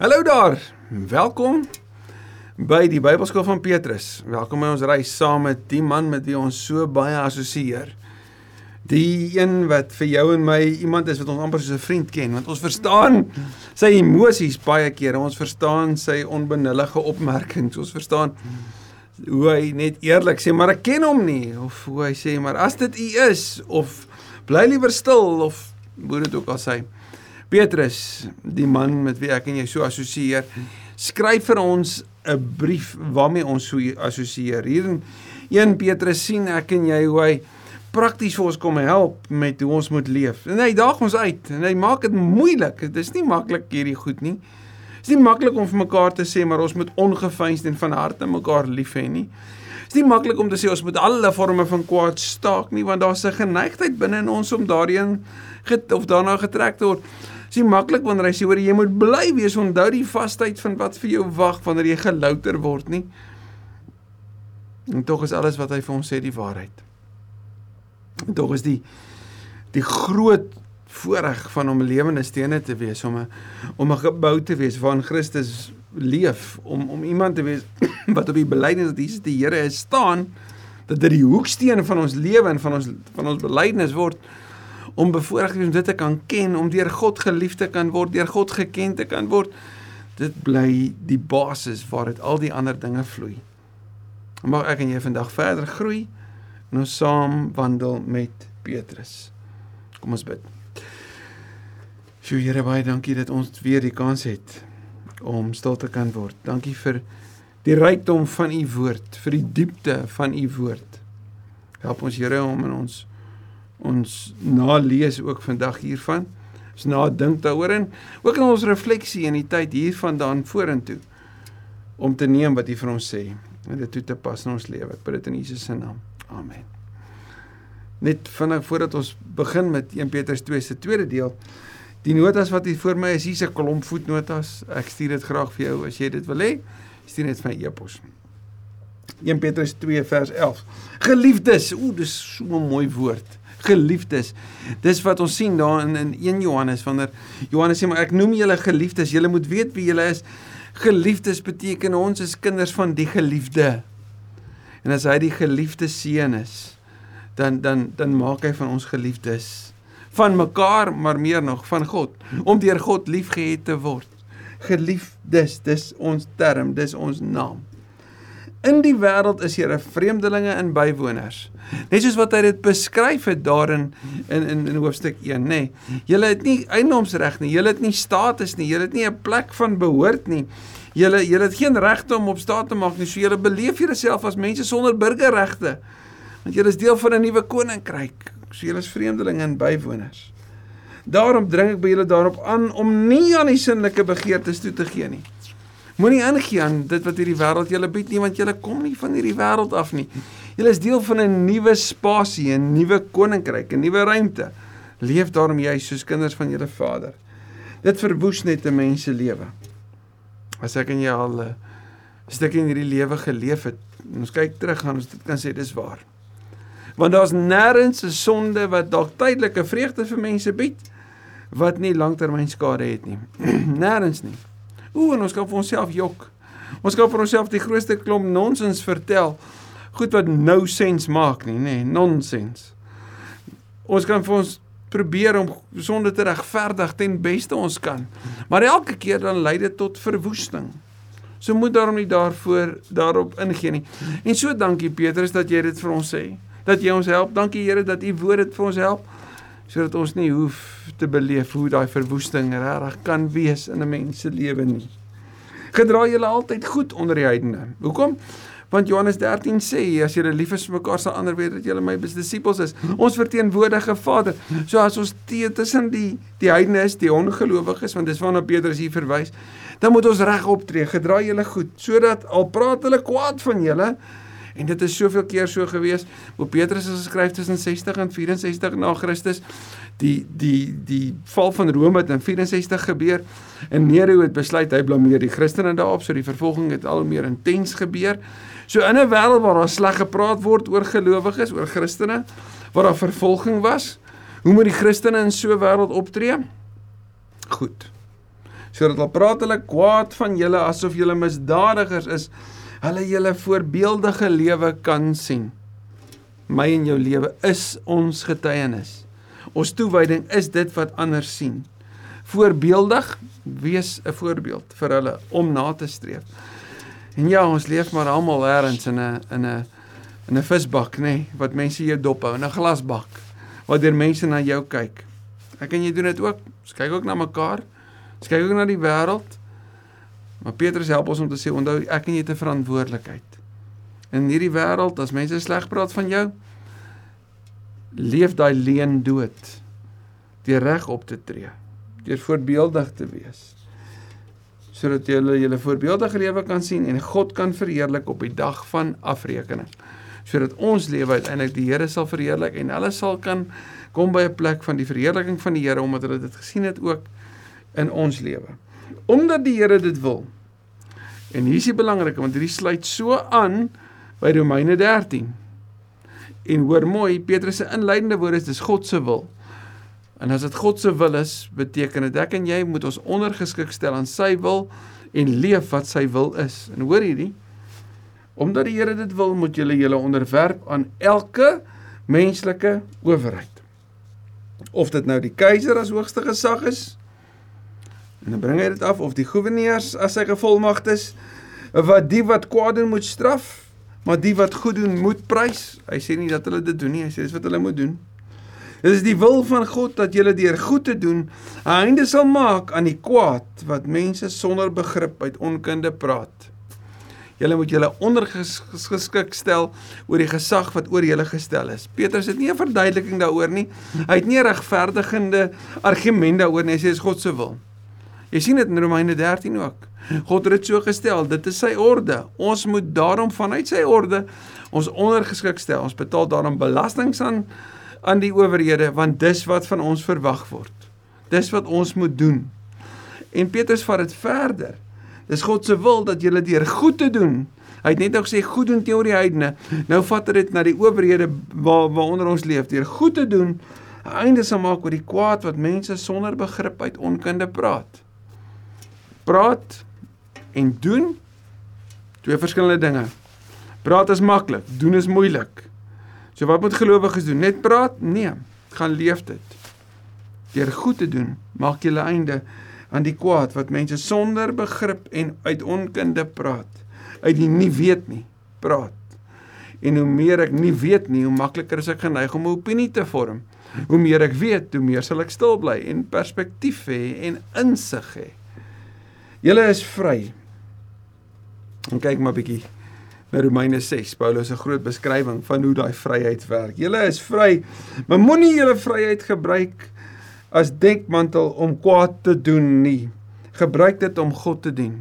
Hallo daar. Welkom by die Bybelskool van Petrus. Welkom by ons reis saam met die man met wie ons so baie assosieer. Die een wat vir jou en my iemand is wat ons amper soos 'n vriend ken, want ons verstaan sy emosies baie kere. Ons verstaan sy onbenullige opmerkings. Ons verstaan hoe hy net eerlik sê, maar ek ken hom nie of hoe hy sê, maar as dit u is of bly liewer stil of hoe dit ook al sê. Petrus, die man met wie ek en jy so assosieer, skryf vir ons 'n brief waarmee ons so assosieer. Hier in 1 Petrus sien ek en jy hoe hy prakties vir ons kom help met hoe ons moet leef. En hy daag ons uit en hy maak dit moeilik. Dit is nie maklik hierdie goed nie. Dit is nie maklik om vir mekaar te sê maar ons moet ongeveinsd en van harte mekaar lief hê nie. Dit is nie maklik om te sê ons moet alle forme van kwaad staak nie want daar's 'n geneigtheid binne in ons om daarin of daarna getrek te word. Dit is nie maklik wanneer hy sê hoor jy moet bly wees onthou die vasheid van wat vir jou wag wanneer jy gelouter word nie. En tog is alles wat hy vir ons sê die waarheid. En tog is die die groot voorreg van om lewende stene te wees om 'n om 'n gebou te wees waarin Christus leef om om iemand te wees wat op die belydenis dat Jesus die Here is staan dat dit die hoeksteen van ons lewe en van ons van ons belydenis word om bevoorreg om dit te kan ken, om deur God geliefd te kan word, deur God geken te kan word. Dit bly die basis waar dit al die ander dinge vloei. Mag ek en jy vandag verder groei en ons saam wandel met Petrus. Kom ons bid. Sjoe Here baie dankie dat ons weer die kans het om stil te kan word. Dankie vir die rykdom van u woord, vir die diepte van u woord. Help ons Here om in ons ons nalees ook vandag hiervan. Ons nadink daaroor en ook in ons refleksie in die tyd hiervandaan vorentoe om te neem wat U vir ons sê en dit toe te pas in ons lewe. Ek bid dit in Jesus se naam. Amen. Net vinnig voordat ons begin met 1 Petrus 2 se tweede deel. Die notas wat hier voor my is, hier's 'n klomp voetnotas. Ek stuur dit graag vir jou as jy dit wil hê. Stuur net vir my e-pos. 1 Petrus 2 vers 11. Geliefdes, o, dis so 'n mooi woord geliefdes. Dis wat ons sien daar in in 1 Johannes wanneer Johannes sê maar ek noem julle geliefdes. Julle moet weet wie julle is. Geliefdes beteken ons is kinders van die geliefde. En as hy die geliefde seun is, dan dan dan maak hy van ons geliefdes van mekaar, maar meer nog van God, om deur God liefgehet te word. Geliefdes, dis ons term, dis ons naam. In die wêreld is julle vreemdelinge en bywoners. Net soos wat hy dit beskryf het daarin in in in hoofstuk 1, nê. Julle het nie eiendomsreg nie, julle het nie status nie, julle het nie 'n plek van behoort nie. Julle julle het geen regte om op staat te maak nie. So julle beleef julleself as mense sonder burgerregte. Want julle is deel van 'n nuwe koninkryk. So julle is vreemdelinge en bywoners. Daarom dring ek by julle daarop aan om nie aan die sinnelike begeertes toe te gee nie. Moenie ingee aan dit wat hierdie wêreld julle bied nie want julle kom nie van hierdie wêreld af nie. Julle is deel van 'n nuwe spasie, 'n nuwe koninkryk, 'n nuwe ruimte. Leef daarom jy soos kinders van julle Vader. Dit verwoes net 'n mens se lewe. As ek en jy al 'n stukkie in hierdie lewe geleef het, ons kyk terug gaan ons dit kan sê dis waar. Want daar's nêrens 'n sonde wat dalk tydelike vreugde vir mense bied wat nie langtermyn skade het nie. nêrens nie. Ooh, en ons kan vir onsself jok. Ons kan vir onsself die grootste klomp nonsens vertel. Goed wat nou sens maak nie, nê, nee, nonsens. Ons kan vir ons probeer om sonde te regverdig ten beste ons kan. Maar elke keer dan lei dit tot verwoesting. So moet daarom nie daarvoor daarop ingee nie. En so dankie Petrus dat jy dit vir ons sê. Dat jy ons help. Dankie Here dat u woord dit vir ons help sodat ons nie hoef te beleef hoe daai verwoesting regtig kan wees in 'n mens se lewe nie. Gedra julle altyd goed onder die heidene. Hoekom? Want Johannes 13 sê as julle lief is vir mekaar sal ander weet dat julle my disippels is. Ons verteenwoordige Vader. So as ons tussen die die heidene is, die ongelowiges, want dis waarna Petrus hier verwys, dan moet ons reg optree. Gedra julle goed sodat al praat hulle kwaad van julle, En dit is soveel keer so gewees. Bo Petrus het geskryf tussen 60 en 64 na Christus. Die die die val van Rome het in 64 gebeur en Nero het besluit hy blameer die Christene daarop, so die vervolging het al meer intens gebeur. So in 'n wêreld waar daar sleg gepraat word oor gelowiges, oor Christene, waar daar vervolging was, hoe moet die Christene in so 'n wêreld optree? Goed. sodat al praat hulle kwaad van julle asof julle misdadigers is, hulle julle voorbeeldige lewe kan sien. My en jou lewe is ons getuienis. Ons toewyding is dit wat ander sien. Voorbeeldig wees 'n voorbeeld vir hulle om na te streef. En ja, ons leef maar almal eers in 'n in 'n in 'n visbak, nê, nee, wat mense jou dop hou, 'n glasbak waar deur mense na jou kyk. Ek en jy doen dit ook. Ons kyk ook na mekaar. Ons kyk ook na die wêreld. Maar Petrus help ons om te sê onthou ek en jy het 'n verantwoordelikheid. In hierdie wêreld as mense sleg praat van jou, leef daai leuen dood deur reg op te tree, deur voorbeeldig te wees. Sodat jy julle julle voorbeeldige lewe kan sien en God kan verheerlik op die dag van afrekening. Sodat ons lewe uiteindelik die Here sal verheerlik en hulle sal kan kom by 'n plek van die verheerliking van die Here omdat hulle dit gesien het ook in ons lewe. Omdat die Here dit wil. En hier is die belangrike want hierdie sluit so aan by Romeine 13. En hoor mooi, Petrus se inleidende woorde is dis God se wil. En as dit God se wil is, beteken dit ek en jy moet ons ondergeskik stel aan sy wil en leef wat sy wil is. En hoor hierdie, omdat die Here dit wil, moet julle julle onderwerp aan elke menslike owerheid of dit nou die keiser as hoogste gesag is en dan bring hy dit af of die goewerneurs as sy gevolmagtes wat die wat kwaad doen moet straf maar die wat goed doen moet prys hy sê nie dat hulle dit doen nie hy sê dis wat hulle moet doen dit is die wil van God dat julle deur goed te doen 'n einde sal maak aan die kwaad wat mense sonder begrip uit onkunde praat Julle moet julle ondergeskik stel oor die gesag wat oor julle gestel is. Petrus het nie 'n verduideliking daaroor nie. Hy het nie regverdigende argument daaroor nie. Hy sê dis God se wil. Jy sien dit in Romeine 13 ook. God het dit so gestel. Dit is sy orde. Ons moet daarom vanuit sy orde ons ondergeskik stel. Ons betaal daarom belastings aan aan die owerhede want dis wat van ons verwag word. Dis wat ons moet doen. En Petrus vat dit verder. Dis God se wil dat jy deur goed te doen. Hy het net nou gesê goed doen teenoor die heidene. Nou vat hy dit na die owerhede waar waaronder ons leef deur goed te doen. Einde sal maak oor die kwaad wat mense sonder begrip uit onkunde praat. Praat en doen twee verskillende dinge. Praat is maklik, doen is moeilik. So wat moet gelowiges doen? Net praat? Nee, gaan leef dit. Deur goed te doen, maak jy 'n einde aan die kwaad wat mense sonder begrip en uit onkunde praat. Uit die nie weet nie praat. En hoe meer ek nie weet nie, hoe makliker is ek geneig om 'n opinie te vorm. Hoe meer ek weet, hoe meer sal ek stil bly en perspektief hê en insig hê. Julle is vry. En kyk maar bietjie na Romeine 6. Paulus se groot beskrywing van hoe daai vryheid werk. Julle is vry, maar moenie julle vryheid gebruik as dekmantel om kwaad te doen nie. Gebruik dit om God te dien.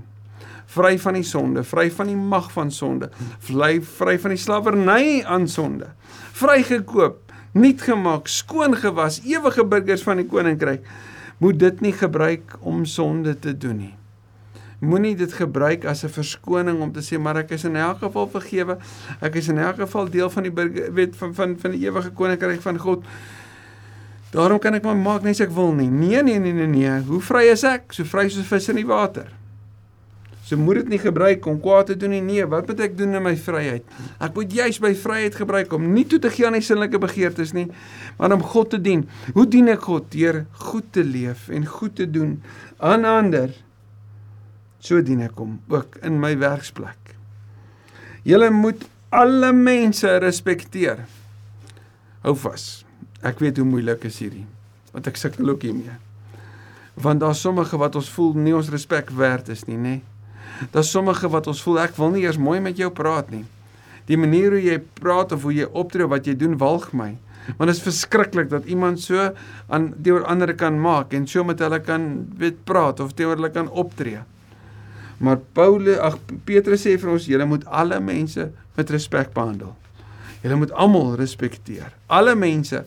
Vry van die sonde, vry van die mag van sonde, vry vry van die slawerny aan sonde. Vrygekoop, nuut gemaak, skoon gewas, ewige burgers van die koninkryk. Moet dit nie gebruik om sonde te doen nie. Moenie dit gebruik as 'n verskoning om te sê maar ek is in elk geval vergewe. Ek is in elk geval deel van die wet van van van die ewige koninkryk van God. Daarom kan ek maar maak net as ek wil nie. Nee, nee, nee, nee, nee. Hoe vry is ek? So vry soos vis in die water. So moet dit nie gebruik om kwaad te doen nie. Nee, wat moet ek doen in my vryheid? Ek moet juis my vryheid gebruik om nie toe te gee aan die sinnelike begeertes nie, maar om God te dien. Hoe dien ek God? Deur goed te leef en goed te doen aan ander. So dien ek hom ook in my werksplek. Julle moet alle mense respekteer. Hou vas. Ek weet hoe moeilik is hierdie. Want ek sukkel ook hiermee. Want daar's sommige wat ons voel nie ons respek werd is nie, nê? Daar's sommige wat ons voel ek wil nie eers mooi met jou praat nie. Die manier hoe jy praat of hoe jy optree of wat jy doen walg my. Want dit is verskriklik dat iemand so aan teenoor ander kan maak en so met hulle kan weet praat of teenoor hulle kan optree. Maar Paulus, ag Petrus sê vir ons, julle moet alle mense met respek behandel. Julle moet almal respekteer. Alle mense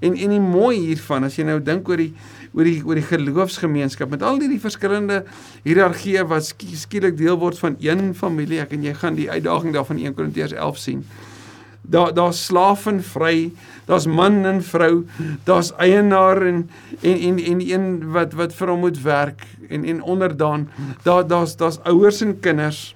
En en die mooi hiervan as jy nou dink oor die oor die oor die geloofsgemeenskap met al hierdie verskillende hiërargieë wat skielik deel word van een familie, ek en jy gaan die uitdaging daarvan 1 Korintiërs 11 sien. Daar daar's slaaf en vry, daar's man en vrou, daar's eienaar en en en en een wat wat vir hom moet werk en en onderdaan. Daar daar's daar's ouers en kinders.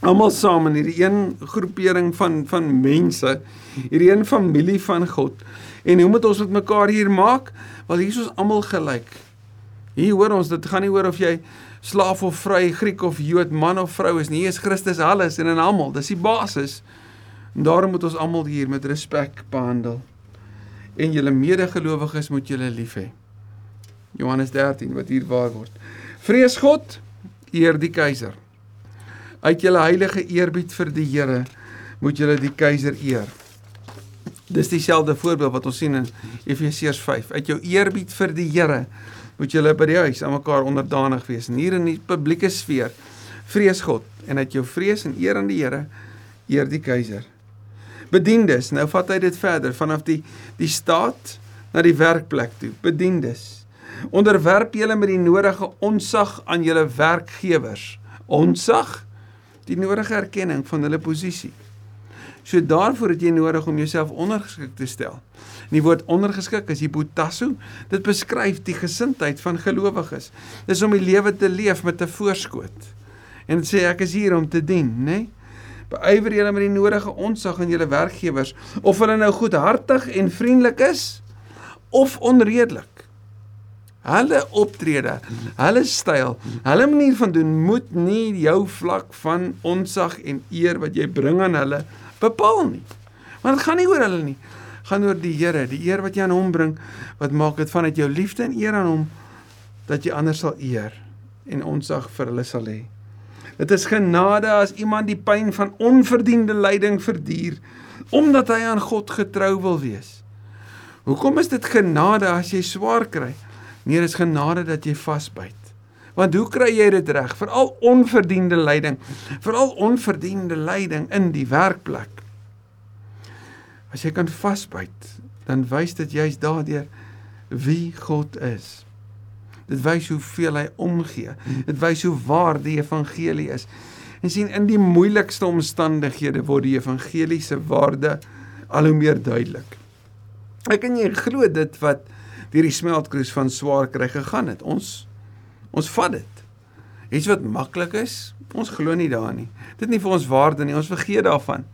Almal saam in hierdie een groepering van van mense, hierdie een familie van God. En hoe moet ons met mekaar hier maak? Wel hier is ons almal gelyk. Hier hoor ons dit gaan nie oor of jy slaaf of vry, Griek of Jood, man of vrou is nie. Hier is Christus alles en in almal. Dis die basis. En daarom moet ons almal hier met respek behandel. En julle medegelowiges moet julle lief hê. Johannes 13 wat hier waar word. Vrees God, eer die keiser. Uit julle heilige eerbied vir die Here moet julle die keiser eer. Dis dieselfde voorbeeld wat ons sien in Efesiërs 5. Uit jou eerbied vir die Here moet julle by die huis aan mekaar onderdanig wees. En hier in die publieke sfeer vrees God en uit jou vrees en eer aan die Here eer die keiser. Bediendes, nou vat hy dit verder vanaf die die staat na die werkplek toe. Bediendes. Onderwerp julle met die nodige onsag aan julle werkgewers. Onsag die nodige erkenning van hulle posisie. So daarvoor het jy nodig om jouself ondergeskik te stel. Die woord ondergeskik is hipotasso. Dit beskryf die gesindheid van gelowiges. Dis om die lewe te leef met 'n voorskot. En dit sê ek is hier om te dien, né? Nee? Beywer julle met die nodige onsag aan julle werkgewers of hulle nou goedhartig en vriendelik is of onredelik. Hulle optrede, hulle styl, hulle manier van doen moet nie jou vlak van onsag en eer wat jy bring aan hulle bepaal nie. Want dit gaan nie oor hulle nie. Gaan oor die Here, die eer wat jy aan hom bring, wat maak dit vanuit jou liefde en eer aan hom dat jy ander sal eer en onsag vir hulle sal hê. Dit is genade as iemand die pyn van onverdiende lyding verduur omdat hy aan God getrou wil wees. Hoekom is dit genade as jy swaar kry? Nee, dis genade dat jy vasbyt. Want hoe kry jy dit reg? Veral onverdiende lyding, veral onverdiende lyding in die werkplek. As jy kan vasbyt, dan wys dit juist daardeur wie God is. Dit wys hoeveel hy omgee. Dit wys hoe waar die evangelie is. En sien in die moeilikste omstandighede word die evangelie se waarde al hoe meer duidelik. Ek en jy glo dit wat deur die smeltkroes van swaar kry gegaan het. Ons ons vat dit. Iets wat maklik is, ons glo nie daarin nie. Dit nie vir ons waarde nie, ons vergeet daarvan.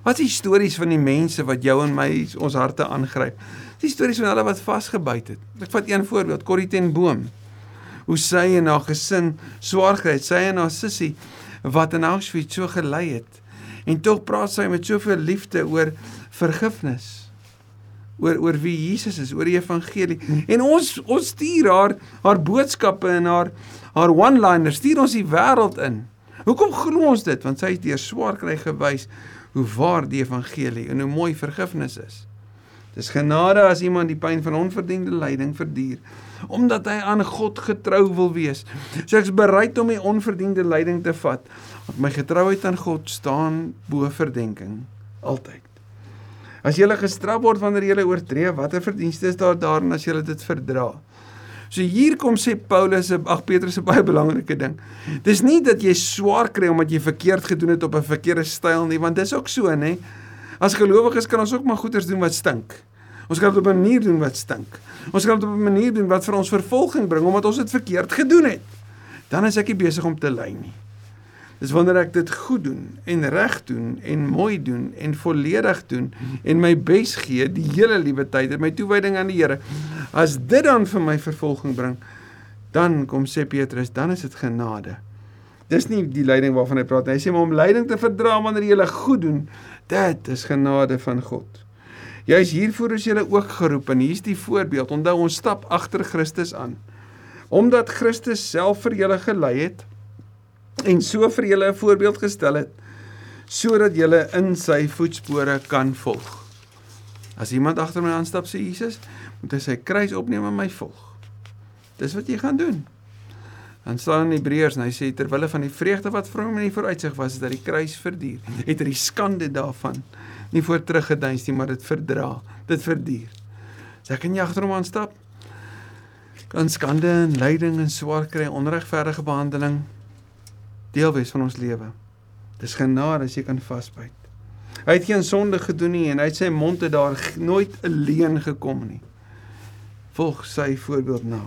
Wat is die stories van die mense wat jou en my ons harte aangryp? Die stories van hulle wat vasgebyt het. Ek vat een voorbeeld, Corrie ten Boom. Hoe sy en haar gesin swaar gekry het, sy en haar sussie wat in Auschwitz so gelei het. En tog praat sy met soveel liefde oor vergifnis oor oor wie Jesus is, oor die evangelie. En ons ons stuur haar haar boodskappe en haar haar one-liners stuur ons die wêreld in. Hoekom glo ons dit? Want sy het deur swaar kry gewys hoe waar die evangelie en hoe mooi vergifnis is. Dis genade as iemand die pyn van onverdiende lyding verduur omdat hy aan God getrou wil wees. So ek's bereid om die onverdiende lyding te vat. Want my getrouheid aan God staan bo verdenking altyd. As jy gestraf word wanneer jy oortree, watter verdienste is daar daarin as jy dit verdra? So hier kom sê Paulus se ag Petrus se baie belangrike ding. Dis nie dat jy swaar kry omdat jy verkeerd gedoen het op 'n verkeerde styl nie, want dis ook so, nê. As gelowiges kan ons ook maar goeders doen wat stink. Ons kan dit op 'n manier doen wat stink. Ons kan dit op 'n manier doen wat vir ons vervolging bring omdat ons dit verkeerd gedoen het. Dan is ek nie besig om te ly nie. Dis wanneer ek dit goed doen en reg doen en mooi doen en volledig doen en my bes gee die hele liewe tyd en my toewyding aan die Here. As dit dan vir my vervolging bring, dan kom sê Petrus, dan is dit genade. Dis nie die lyding waarvan hy praat nie. Hy sê maar om lyding te verdra wanneer jy goed doen, dit is genade van God. Jy's hiervoor is jy ook geroep en hier's die voorbeeld. Onthou ons stap agter Christus aan. Omdat Christus self vir julle gelei het, en so vir julle 'n voorbeeld gestel het sodat julle in sy voetspore kan volg. As iemand agter my aanstap sê Jesus, moet hy sy kruis opneem en my volg. Dis wat jy gaan doen. Dan staan in Hebreërs en hy sê terwyl van die vreugde wat vir hom in die vooruitsig was, dat die kruis verduur, het hy die skande daarvan nie voor teruggeduins nie, maar dit verdra, dit verduur. As ek in jag agter hom aanstap, kan skande en lyding en swaar kry, onregverdige behandeling deel wees van ons lewe. Dis genade as jy kan vasbyt. Hy het geen sonde gedoen nie en hy het sy mond het daar nooit alleen gekom nie. Volg sy voorbeeld na.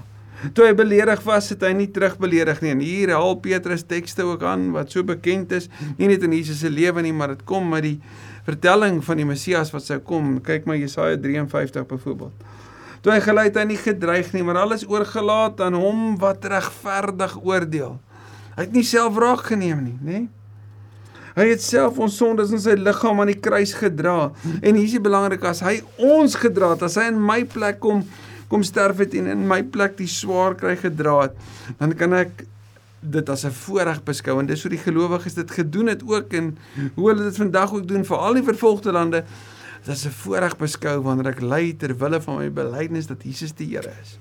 Toe hy beledig was, het hy nie terugbeledig nie. En hier haal Petrus tekste ook aan wat so bekend is, nie net in Jesus se lewe nie, maar dit kom met die vertelling van die Messias wat sou kom. Kyk maar Jesaja 53 byvoorbeeld. Toe hy gelei het hy nie gedreig nie, maar alles oorgelaat aan hom wat regverdig oordeel. Hy het nie self wraak geneem nie, nê? Hy het self ons sondes in sy liggaam aan die kruis gedra. En hier is die belangrik as hy ons gedra het, as hy in my plek kom kom sterf het en in my plek die swaar kry gedra het, dan kan ek dit as 'n voorreg beskou en dis hoe die gelowiges dit gedoen het ook en hoe hulle dit vandag ook doen vir al die vervolgde lande. Dit is 'n voorreg beskou wanneer ek ly ter wille van my belydenis dat Jesus die Here is.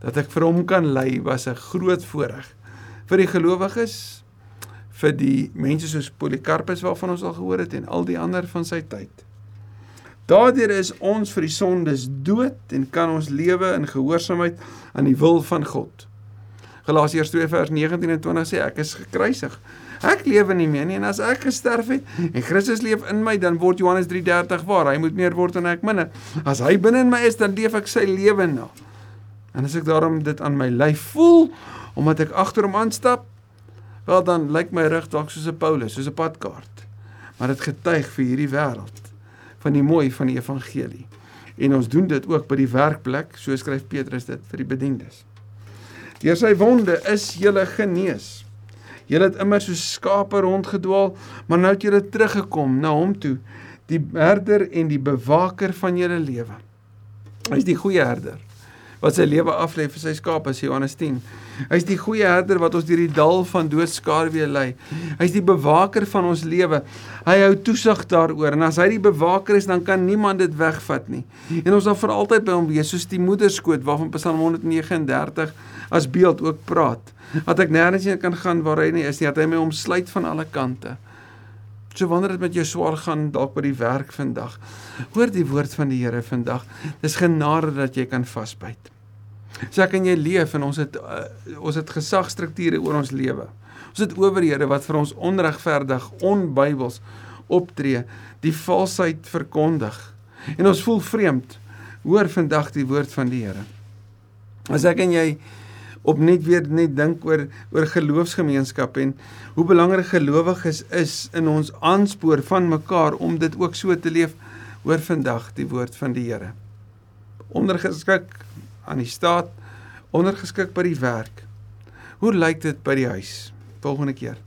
Dat ek vir hom kan ly was 'n groot voorreg vir die gelowiges vir die mense soos Polycarpus waarvan ons al gehoor het en al die ander van sy tyd. Daardeur is ons vir die sondes dood en kan ons lewe in gehoorsaamheid aan die wil van God. Galasiërs 2 vers 19 en 20 sê ek is gekruisig. Ek lewe nie meer nie en as ek gesterf het en Christus leef in my dan word Johannes 3:30 waar. Hy moet meer word en ek minder. As hy binne in my is dan leef ek sy lewe na. En as ek daarom dit aan my lyf voel omdat ek agter hom aanstap, wel dan lyk my rug dalk soos 'n Paulus, soos 'n padkaart. Maar dit getuig vir hierdie wêreld van die mooi van die evangelie. En ons doen dit ook by die werkplek, so skryf Petrus dit vir die bediendes. Deur sy wonde is julle genees. Julle het immer so skape rondgedwaal, maar nou het julle teruggekom na hom toe, die herder en die bewaker van julle lewe. Hy is die goeie herder wat sy lewe aflê vir sy skape, sê Johannes 10. Hy's die goeie herder wat ons deur die dal van doodskaduwee lei. Hy's die bewaker van ons lewe. Hy hou toesig daaroor en as hy die bewaker is, dan kan niemand dit wegvat nie. En ons sal vir altyd by hom wees, soos die moederskoot waarvan Psalm 139 as beeld ook praat. Dat ek nêrens heen kan gaan waar hy nie is nie, dat hy my omsluit van alle kante. So wanneer dit met jou swaar gaan dalk by die werk vandag. Hoor die woord van die Here vandag. Dis genade dat jy kan vasbyt. So ek en jy leef en ons het uh, ons het gesagstrukture oor ons lewe. Ons het owerhede wat vir ons onregverdig, onbybels optree, die valsheid verkondig. En ons voel vreemd. Hoor vandag die woord van die Here. As ek en jy op net weer net dink oor oor geloofsgemeenskap en hoe belangrik gelowiges is in ons aanspoor van mekaar om dit ook so te leef oor vandag die woord van die Here. Ondergeskik aan die staat, ondergeskik by die werk. Hoe lyk dit by die huis? Volgende keer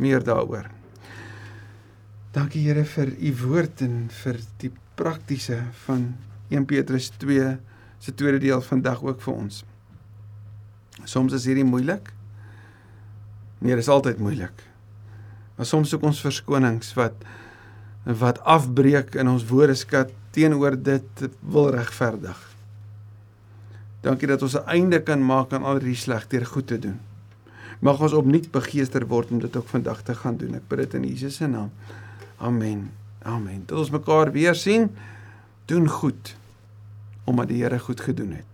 meer daaroor. Dankie Here vir u woord en vir die praktiese van 1 Petrus 2 se tweede deel vandag ook vir ons. Soms is hierdie moeilik. Nee, dit is altyd moeilik. Maar soms soek ons verskonings wat wat afbreek in ons woordeskat teenoor dit wil regverdig. Dankie dat ons 'n einde kan maak aan al hierdie sleg deur goed te doen. Mag ons opnuut begeester word om dit ook vandag te gaan doen. Ek bid dit in Jesus se naam. Amen. Amen. Tot ons mekaar weer sien. Doen goed omdat die Here goed gedoen het.